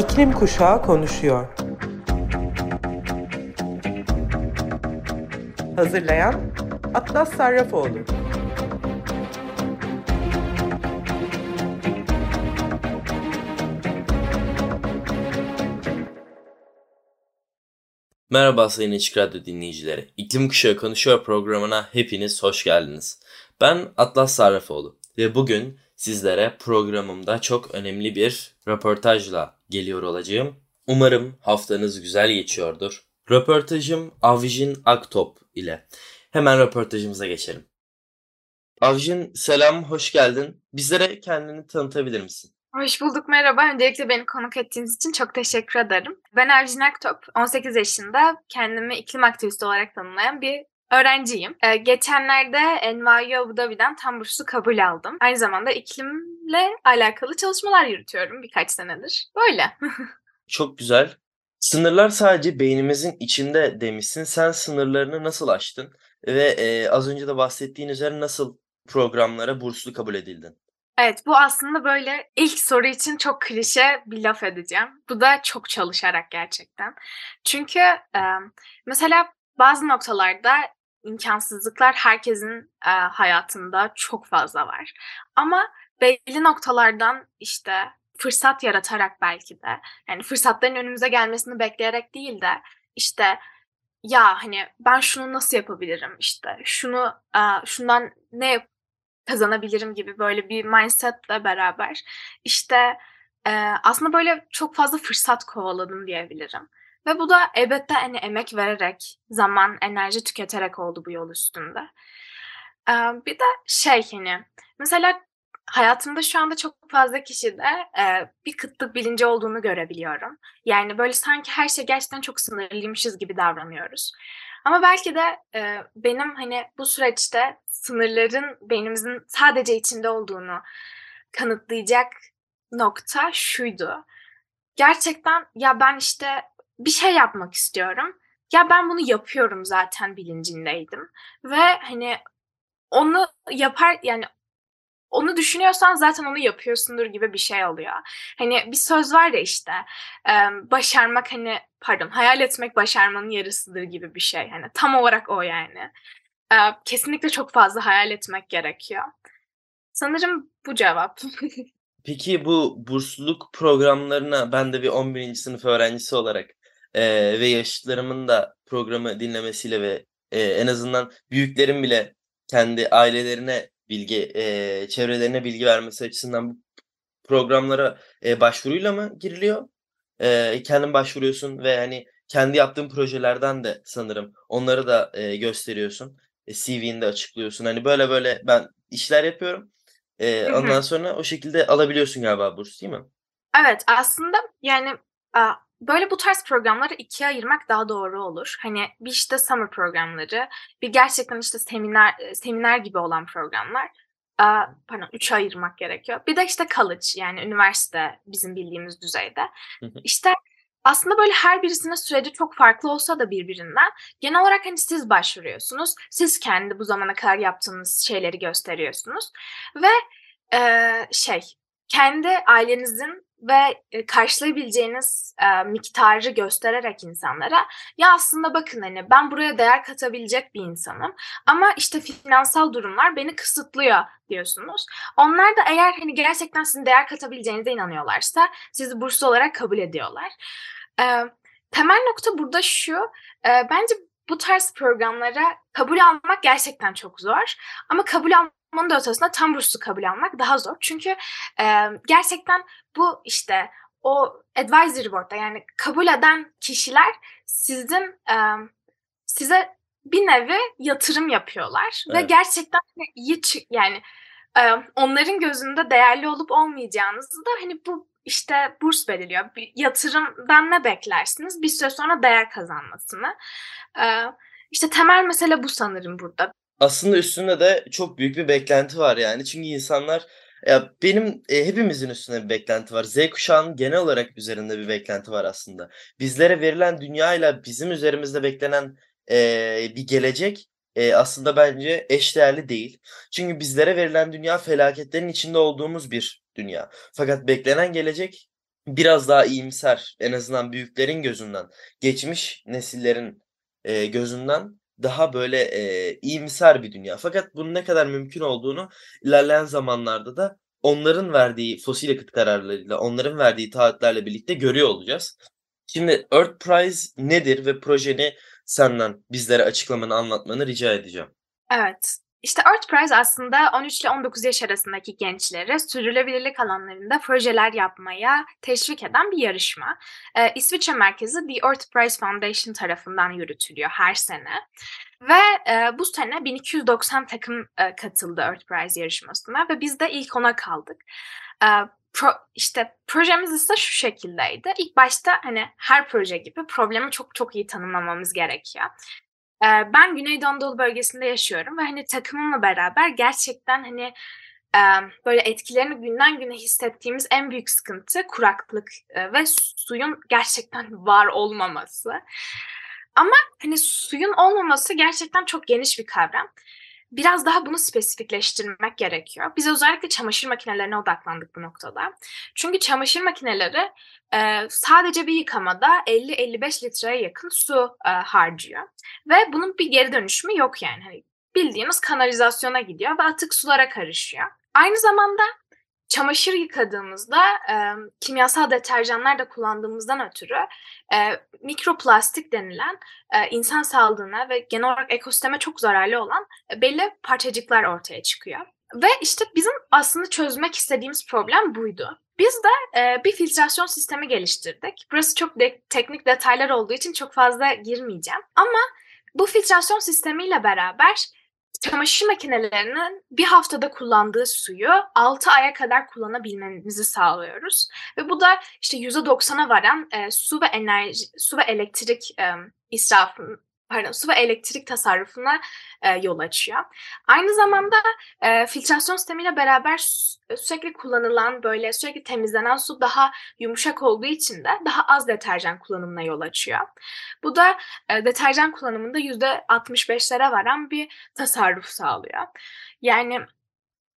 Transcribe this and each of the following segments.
İklim Kuşağı konuşuyor. Hazırlayan Atlas Sarrafoğlu. Merhaba Sayın Açık Radyo dinleyicileri. İklim Kuşağı Konuşuyor programına hepiniz hoş geldiniz. Ben Atlas Sarrafoğlu ve bugün sizlere programımda çok önemli bir röportajla geliyor olacağım. Umarım haftanız güzel geçiyordur. Röportajım Avjin Aktop ile. Hemen röportajımıza geçelim. Avjin selam, hoş geldin. Bizlere kendini tanıtabilir misin? Hoş bulduk, merhaba. Öncelikle beni konuk ettiğiniz için çok teşekkür ederim. Ben Avjin Aktop, 18 yaşında kendimi iklim aktivisti olarak tanımlayan bir öğrenciyim. Ee, geçenlerde NYU Abu Dhabi'den tam burslu kabul aldım. Aynı zamanda iklimle alakalı çalışmalar yürütüyorum birkaç senedir. Böyle. Çok güzel. Sınırlar sadece beynimizin içinde demişsin. Sen sınırlarını nasıl aştın? Ve e, az önce de bahsettiğin üzere nasıl programlara burslu kabul edildin? Evet bu aslında böyle ilk soru için çok klişe bir laf edeceğim. Bu da çok çalışarak gerçekten. Çünkü e, mesela bazı noktalarda imkansızlıklar herkesin e, hayatında çok fazla var. Ama belli noktalardan işte fırsat yaratarak belki de yani fırsatların önümüze gelmesini bekleyerek değil de işte ya hani ben şunu nasıl yapabilirim işte şunu e, şundan ne kazanabilirim gibi böyle bir mindsetle beraber işte e, aslında böyle çok fazla fırsat kovaladım diyebilirim. Ve bu da elbette hani emek vererek, zaman, enerji tüketerek oldu bu yol üstünde. Ee, bir de şey hani mesela hayatımda şu anda çok fazla kişide e, bir kıtlık bilinci olduğunu görebiliyorum. Yani böyle sanki her şey gerçekten çok sınırlıymışız gibi davranıyoruz. Ama belki de e, benim hani bu süreçte sınırların beynimizin sadece içinde olduğunu kanıtlayacak nokta şuydu. Gerçekten ya ben işte bir şey yapmak istiyorum. Ya ben bunu yapıyorum zaten bilincindeydim. Ve hani onu yapar yani onu düşünüyorsan zaten onu yapıyorsundur gibi bir şey oluyor. Hani bir söz var ya işte başarmak hani pardon hayal etmek başarmanın yarısıdır gibi bir şey. Hani tam olarak o yani. Kesinlikle çok fazla hayal etmek gerekiyor. Sanırım bu cevap. Peki bu bursluluk programlarına ben de bir 11. sınıf öğrencisi olarak e, ve yaşıtlarımın da programı dinlemesiyle ve e, en azından büyüklerin bile kendi ailelerine bilgi, e, çevrelerine bilgi vermesi açısından bu programlara e, başvuruyla mı giriliyor? E, kendin başvuruyorsun ve hani kendi yaptığın projelerden de sanırım onları da e, gösteriyorsun. E, CV'nde açıklıyorsun. Hani böyle böyle ben işler yapıyorum. E, ondan sonra o şekilde alabiliyorsun galiba burs değil mi? Evet aslında yani Böyle bu tarz programları ikiye ayırmak daha doğru olur. Hani bir işte summer programları, bir gerçekten işte seminer seminer gibi olan programlar. Pardon, üçe ayırmak gerekiyor. Bir de işte college yani üniversite bizim bildiğimiz düzeyde. İşte aslında böyle her birisinin süreci çok farklı olsa da birbirinden genel olarak hani siz başvuruyorsunuz. Siz kendi bu zamana kadar yaptığınız şeyleri gösteriyorsunuz. Ve e, şey kendi ailenizin ve e, karşılayabileceğiniz e, miktarı göstererek insanlara ya aslında bakın hani ben buraya değer katabilecek bir insanım ama işte finansal durumlar beni kısıtlıyor diyorsunuz. Onlar da eğer hani gerçekten sizin değer katabileceğinize inanıyorlarsa sizi burslu olarak kabul ediyorlar. E, temel nokta burada şu e, bence bu tarz programlara kabul almak gerçekten çok zor ama kabul almak onun da ötesinde tam burslu kabul almak daha zor. Çünkü e, gerçekten bu işte o advisory board'da yani kabul eden kişiler sizin e, size bir nevi yatırım yapıyorlar evet. ve gerçekten iyi yani e, onların gözünde değerli olup olmayacağınızı da hani bu işte burs belirliyor. Bir yatırımdan ne beklersiniz? Bir süre sonra değer kazanmasını. E, işte temel mesele bu sanırım burada aslında üstünde de çok büyük bir beklenti var yani. Çünkü insanlar ya benim e, hepimizin üstünde bir beklenti var. Z kuşağının genel olarak üzerinde bir beklenti var aslında. Bizlere verilen dünyayla bizim üzerimizde beklenen e, bir gelecek e, aslında bence eşdeğerli değil. Çünkü bizlere verilen dünya felaketlerin içinde olduğumuz bir dünya. Fakat beklenen gelecek biraz daha iyimser en azından büyüklerin gözünden, geçmiş nesillerin e, gözünden daha böyle e, iyimser bir dünya. Fakat bunun ne kadar mümkün olduğunu ilerleyen zamanlarda da onların verdiği fosil yakıt kararlarıyla, onların verdiği taahhütlerle birlikte görüyor olacağız. Şimdi Earth Prize nedir ve projeni senden bizlere açıklamanı, anlatmanı rica edeceğim. Evet. İşte Earth Prize aslında 13 ile 19 yaş arasındaki gençleri sürdürülebilirlik alanlarında projeler yapmaya teşvik eden bir yarışma. Ee, İsviçre merkezi The Earth Prize Foundation tarafından yürütülüyor her sene. Ve e, bu sene 1290 takım e, katıldı Earth Prize yarışmasına ve biz de ilk ona kaldık. E, pro, işte projemiz ise şu şekildeydi. İlk başta hani her proje gibi problemi çok çok iyi tanımlamamız gerekiyor. Ben Güneydoğu Anadolu bölgesinde yaşıyorum ve hani takımımla beraber gerçekten hani böyle etkilerini günden güne hissettiğimiz en büyük sıkıntı kuraklık ve suyun gerçekten var olmaması. Ama hani suyun olmaması gerçekten çok geniş bir kavram biraz daha bunu spesifikleştirmek gerekiyor. Biz özellikle çamaşır makinelerine odaklandık bu noktada. Çünkü çamaşır makineleri e, sadece bir yıkamada 50-55 litreye yakın su e, harcıyor. Ve bunun bir geri dönüşümü yok yani. Hani bildiğimiz kanalizasyona gidiyor ve atık sulara karışıyor. Aynı zamanda çamaşır yıkadığımızda e, kimyasal deterjanlar da kullandığımızdan ötürü e, mikroplastik denilen e, insan sağlığına ve genel olarak ekosisteme çok zararlı olan e, belli parçacıklar ortaya çıkıyor. Ve işte bizim aslında çözmek istediğimiz problem buydu. Biz de e, bir filtrasyon sistemi geliştirdik. Burası çok de- teknik detaylar olduğu için çok fazla girmeyeceğim. Ama bu filtrasyon sistemiyle beraber çamaşır makinelerinin bir haftada kullandığı suyu 6 aya kadar kullanabilmemizi sağlıyoruz. Ve bu da işte %90'a varan e, su ve enerji, su ve elektrik e, israfının pardon su ve elektrik tasarrufuna e, yol açıyor. Aynı zamanda e, filtrasyon sistemiyle beraber sürekli kullanılan böyle sürekli temizlenen su daha yumuşak olduğu için de daha az deterjan kullanımına yol açıyor. Bu da e, deterjan kullanımında %65'lere varan bir tasarruf sağlıyor. Yani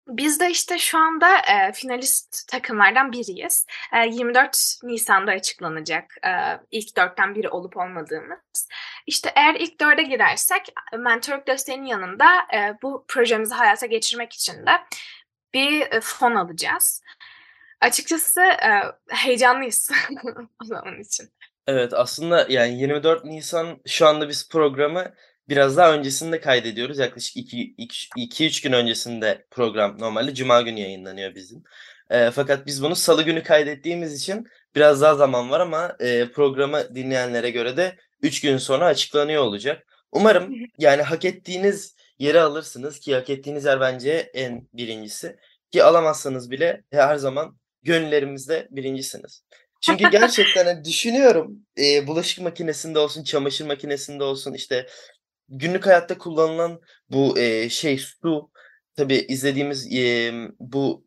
biz de işte şu anda e, finalist takımlardan biriyiz. E, 24 Nisan'da açıklanacak e, ilk dörtten biri olup olmadığımız. İşte eğer ilk dörde girersek mentorluk desteğinin yanında e, bu projemizi hayata geçirmek için de bir e, fon alacağız. Açıkçası e, heyecanlıyız o zaman için. Evet aslında yani 24 Nisan şu anda biz programı biraz daha öncesinde kaydediyoruz. Yaklaşık 2-3 gün öncesinde program normalde Cuma günü yayınlanıyor bizim. E, fakat biz bunu Salı günü kaydettiğimiz için biraz daha zaman var ama e, programı dinleyenlere göre de 3 gün sonra açıklanıyor olacak. Umarım yani hak ettiğiniz yeri alırsınız ki hak ettiğiniz yer bence en birincisi. Ki alamazsanız bile her zaman gönüllerimizde birincisiniz. Çünkü gerçekten hani düşünüyorum e, bulaşık makinesinde olsun, çamaşır makinesinde olsun işte günlük hayatta kullanılan bu e, şey su tabi izlediğimiz e, bu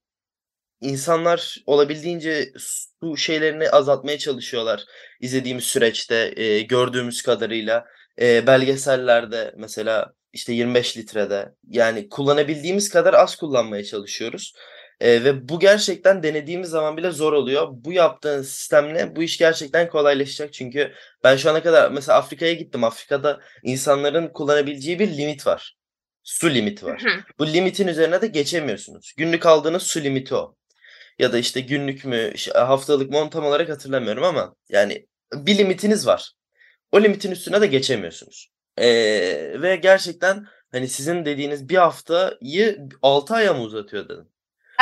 insanlar olabildiğince su şeylerini azaltmaya çalışıyorlar izlediğimiz süreçte e, gördüğümüz kadarıyla e, belgesellerde mesela işte 25 litrede yani kullanabildiğimiz kadar az kullanmaya çalışıyoruz. E, ve bu gerçekten denediğimiz zaman bile zor oluyor. Bu yaptığın sistemle bu iş gerçekten kolaylaşacak. Çünkü ben şu ana kadar mesela Afrika'ya gittim. Afrika'da insanların kullanabileceği bir limit var. Su limiti var. bu limitin üzerine de geçemiyorsunuz. Günlük aldığınız su limiti o. Ya da işte günlük mü, haftalık mı onu tam olarak hatırlamıyorum ama yani bir limitiniz var. O limitin üstüne de geçemiyorsunuz. Ee, ve gerçekten hani sizin dediğiniz bir haftayı 6 aya mı uzatıyor dedim.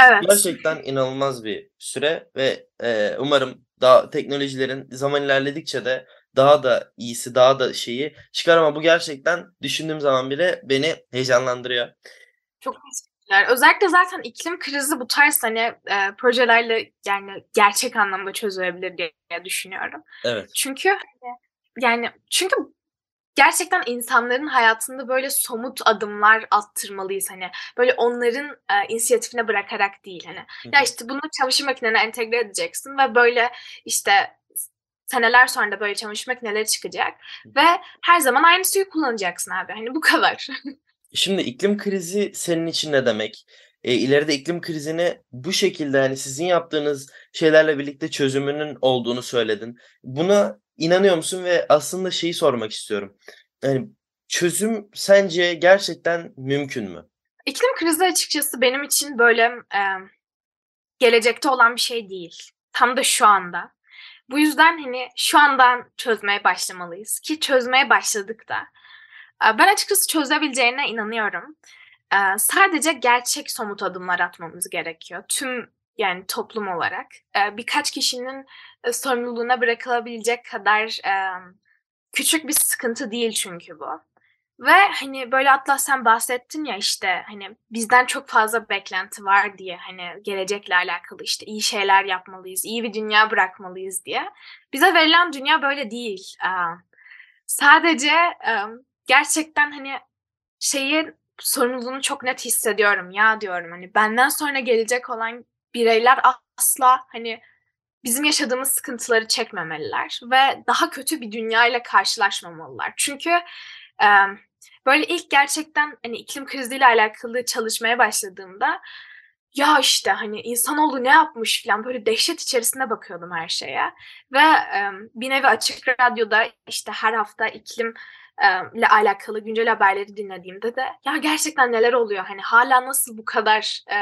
Evet. Gerçekten inanılmaz bir süre ve e, umarım daha teknolojilerin zaman ilerledikçe de daha da iyisi, daha da şeyi çıkar ama bu gerçekten düşündüğüm zaman bile beni heyecanlandırıyor. Çok teşekkürler. Özellikle zaten iklim krizi bu tarz hani e, projelerle yani gerçek anlamda çözülebilir diye düşünüyorum. Evet. Çünkü yani çünkü gerçekten insanların hayatında böyle somut adımlar attırmalıyız hani böyle onların e, inisiyatifine bırakarak değil hani Hı-hı. ya işte bunu çamaşır makinene entegre edeceksin ve böyle işte seneler sonra da böyle çamaşır makineleri çıkacak Hı-hı. ve her zaman aynı suyu kullanacaksın abi hani bu kadar. Şimdi iklim krizi senin için ne demek? e, ileride iklim krizini bu şekilde hani sizin yaptığınız şeylerle birlikte çözümünün olduğunu söyledin. Buna inanıyor musun ve aslında şeyi sormak istiyorum. Yani çözüm sence gerçekten mümkün mü? İklim krizi açıkçası benim için böyle e, gelecekte olan bir şey değil. Tam da şu anda. Bu yüzden hani şu andan çözmeye başlamalıyız ki çözmeye başladık da. E, ben açıkçası çözebileceğine inanıyorum. E, sadece gerçek somut adımlar atmamız gerekiyor. Tüm yani toplum olarak e, birkaç kişinin e, sorumluluğuna bırakılabilecek kadar küçük bir sıkıntı değil çünkü bu. Ve hani böyle Atlas sen bahsettin ya işte hani bizden çok fazla beklenti var diye hani gelecekle alakalı işte iyi şeyler yapmalıyız, iyi bir dünya bırakmalıyız diye. Bize verilen dünya böyle değil. Sadece gerçekten hani şeyi sorumluluğunu çok net hissediyorum ya diyorum hani benden sonra gelecek olan bireyler asla hani bizim yaşadığımız sıkıntıları çekmemeliler ve daha kötü bir dünya ile karşılaşmamalılar. Çünkü e, böyle ilk gerçekten hani iklim kriziyle alakalı çalışmaya başladığımda ya işte hani insanoğlu ne yapmış falan böyle dehşet içerisinde bakıyordum her şeye. Ve e, bir nevi açık radyoda işte her hafta iklim ile alakalı güncel haberleri dinlediğimde de ya gerçekten neler oluyor hani hala nasıl bu kadar e,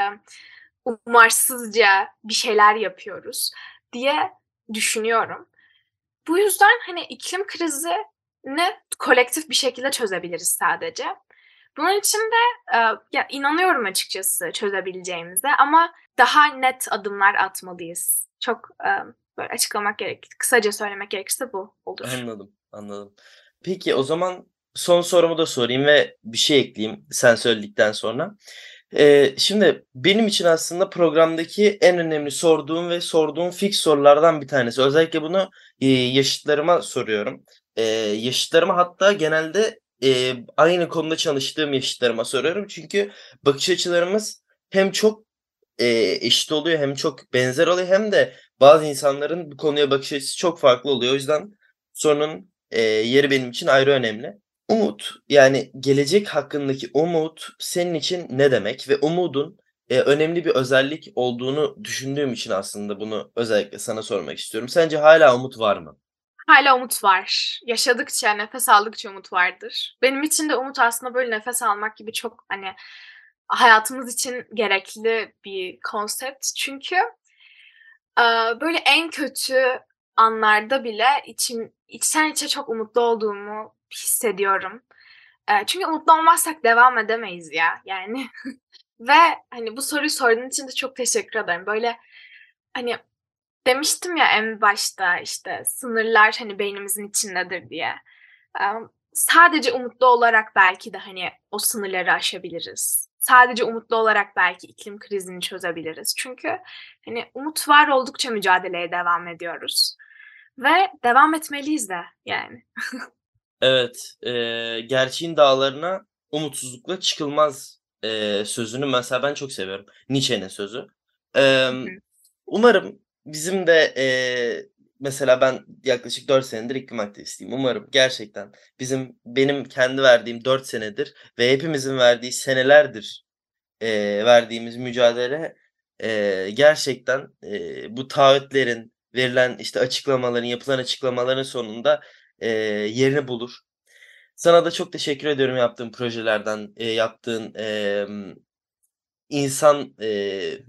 umarsızca bir şeyler yapıyoruz diye düşünüyorum. Bu yüzden hani iklim krizi ne kolektif bir şekilde çözebiliriz sadece. Bunun için de e, ya inanıyorum açıkçası çözebileceğimize ama daha net adımlar atmalıyız. Çok e, böyle açıklamak gerek, kısaca söylemek gerekirse bu olur. Anladım, anladım. Peki o zaman son sorumu da sorayım ve bir şey ekleyeyim sen söyledikten sonra. Ee, şimdi benim için aslında programdaki en önemli sorduğum ve sorduğum fix sorulardan bir tanesi. Özellikle bunu e, yaşıtlarıma soruyorum. E, yaşıtlarıma hatta genelde e, aynı konuda çalıştığım yaşıtlarıma soruyorum. Çünkü bakış açılarımız hem çok e, eşit oluyor hem çok benzer oluyor hem de bazı insanların bu konuya bakış açısı çok farklı oluyor. O yüzden sorunun e, yeri benim için ayrı önemli. Umut yani gelecek hakkındaki umut senin için ne demek ve umudun e, önemli bir özellik olduğunu düşündüğüm için aslında bunu özellikle sana sormak istiyorum. Sence hala umut var mı? Hala umut var. Yaşadıkça, nefes aldıkça umut vardır. Benim için de umut aslında böyle nefes almak gibi çok hani hayatımız için gerekli bir konsept. Çünkü böyle en kötü anlarda bile içim içten içe çok umutlu olduğumu hissediyorum. çünkü umutlu olmazsak devam edemeyiz ya. Yani ve hani bu soruyu sorduğun için de çok teşekkür ederim. Böyle hani demiştim ya en başta işte sınırlar hani beynimizin içindedir diye. sadece umutlu olarak belki de hani o sınırları aşabiliriz. Sadece umutlu olarak belki iklim krizini çözebiliriz. Çünkü hani umut var oldukça mücadeleye devam ediyoruz. Ve devam etmeliyiz de yani. evet, e, gerçeğin dağlarına umutsuzlukla çıkılmaz e, sözünü mesela ben çok seviyorum. Nietzsche'nin sözü. E, umarım bizim de e, mesela ben yaklaşık 4 senedir iklim aktivistiyim. Umarım gerçekten bizim benim kendi verdiğim 4 senedir ve hepimizin verdiği senelerdir e, verdiğimiz mücadele e, gerçekten e, bu taahhütlerin verilen işte açıklamaların yapılan açıklamaların sonunda e, yerini bulur. Sana da çok teşekkür ediyorum yaptığın projelerden, e, yaptığın e, insan e,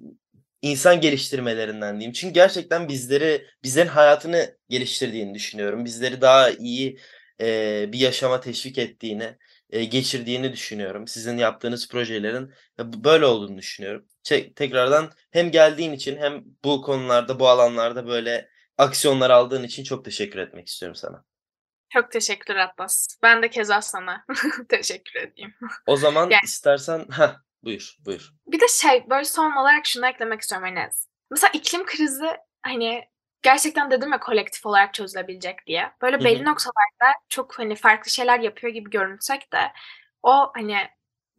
insan geliştirmelerinden diyeyim. Çünkü gerçekten bizleri bizlerin hayatını geliştirdiğini düşünüyorum. Bizleri daha iyi e, bir yaşama teşvik ettiğini, e, geçirdiğini düşünüyorum. Sizin yaptığınız projelerin böyle olduğunu düşünüyorum. tekrardan hem geldiğin için hem bu konularda, bu alanlarda böyle aksiyonlar aldığın için çok teşekkür etmek istiyorum sana. Çok teşekkür Atlas. Ben de keza sana teşekkür edeyim. O zaman yani, istersen heh, Buyur, buyur. Bir de şey böyle son olarak şunu eklemek istiyorum Enes. Mesela iklim krizi hani gerçekten dedim ya kolektif olarak çözülebilecek diye. Böyle belli noktalarda çok hani farklı şeyler yapıyor gibi görünsek de o hani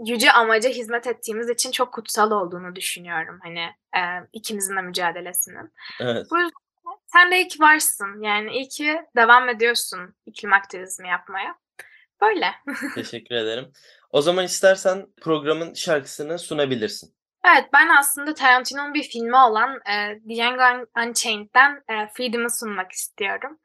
yüce amaca hizmet ettiğimiz için çok kutsal olduğunu düşünüyorum hani e, ikimizin de mücadelesinin. Evet. Bu yüzden sen de iyi ki varsın. Yani iyi ki devam ediyorsun iklim aktivizmi yapmaya. Böyle. Teşekkür ederim. O zaman istersen programın şarkısını sunabilirsin. Evet ben aslında Tarantino'nun bir filmi olan e, Django Unchained'den e, Freedom'ı sunmak istiyorum.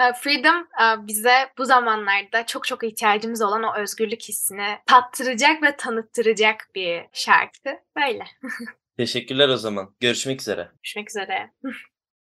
E, Freedom e, bize bu zamanlarda çok çok ihtiyacımız olan o özgürlük hissini tattıracak ve tanıttıracak bir şarkı. Böyle. Teşekkürler o zaman. Görüşmek üzere. Görüşmek üzere.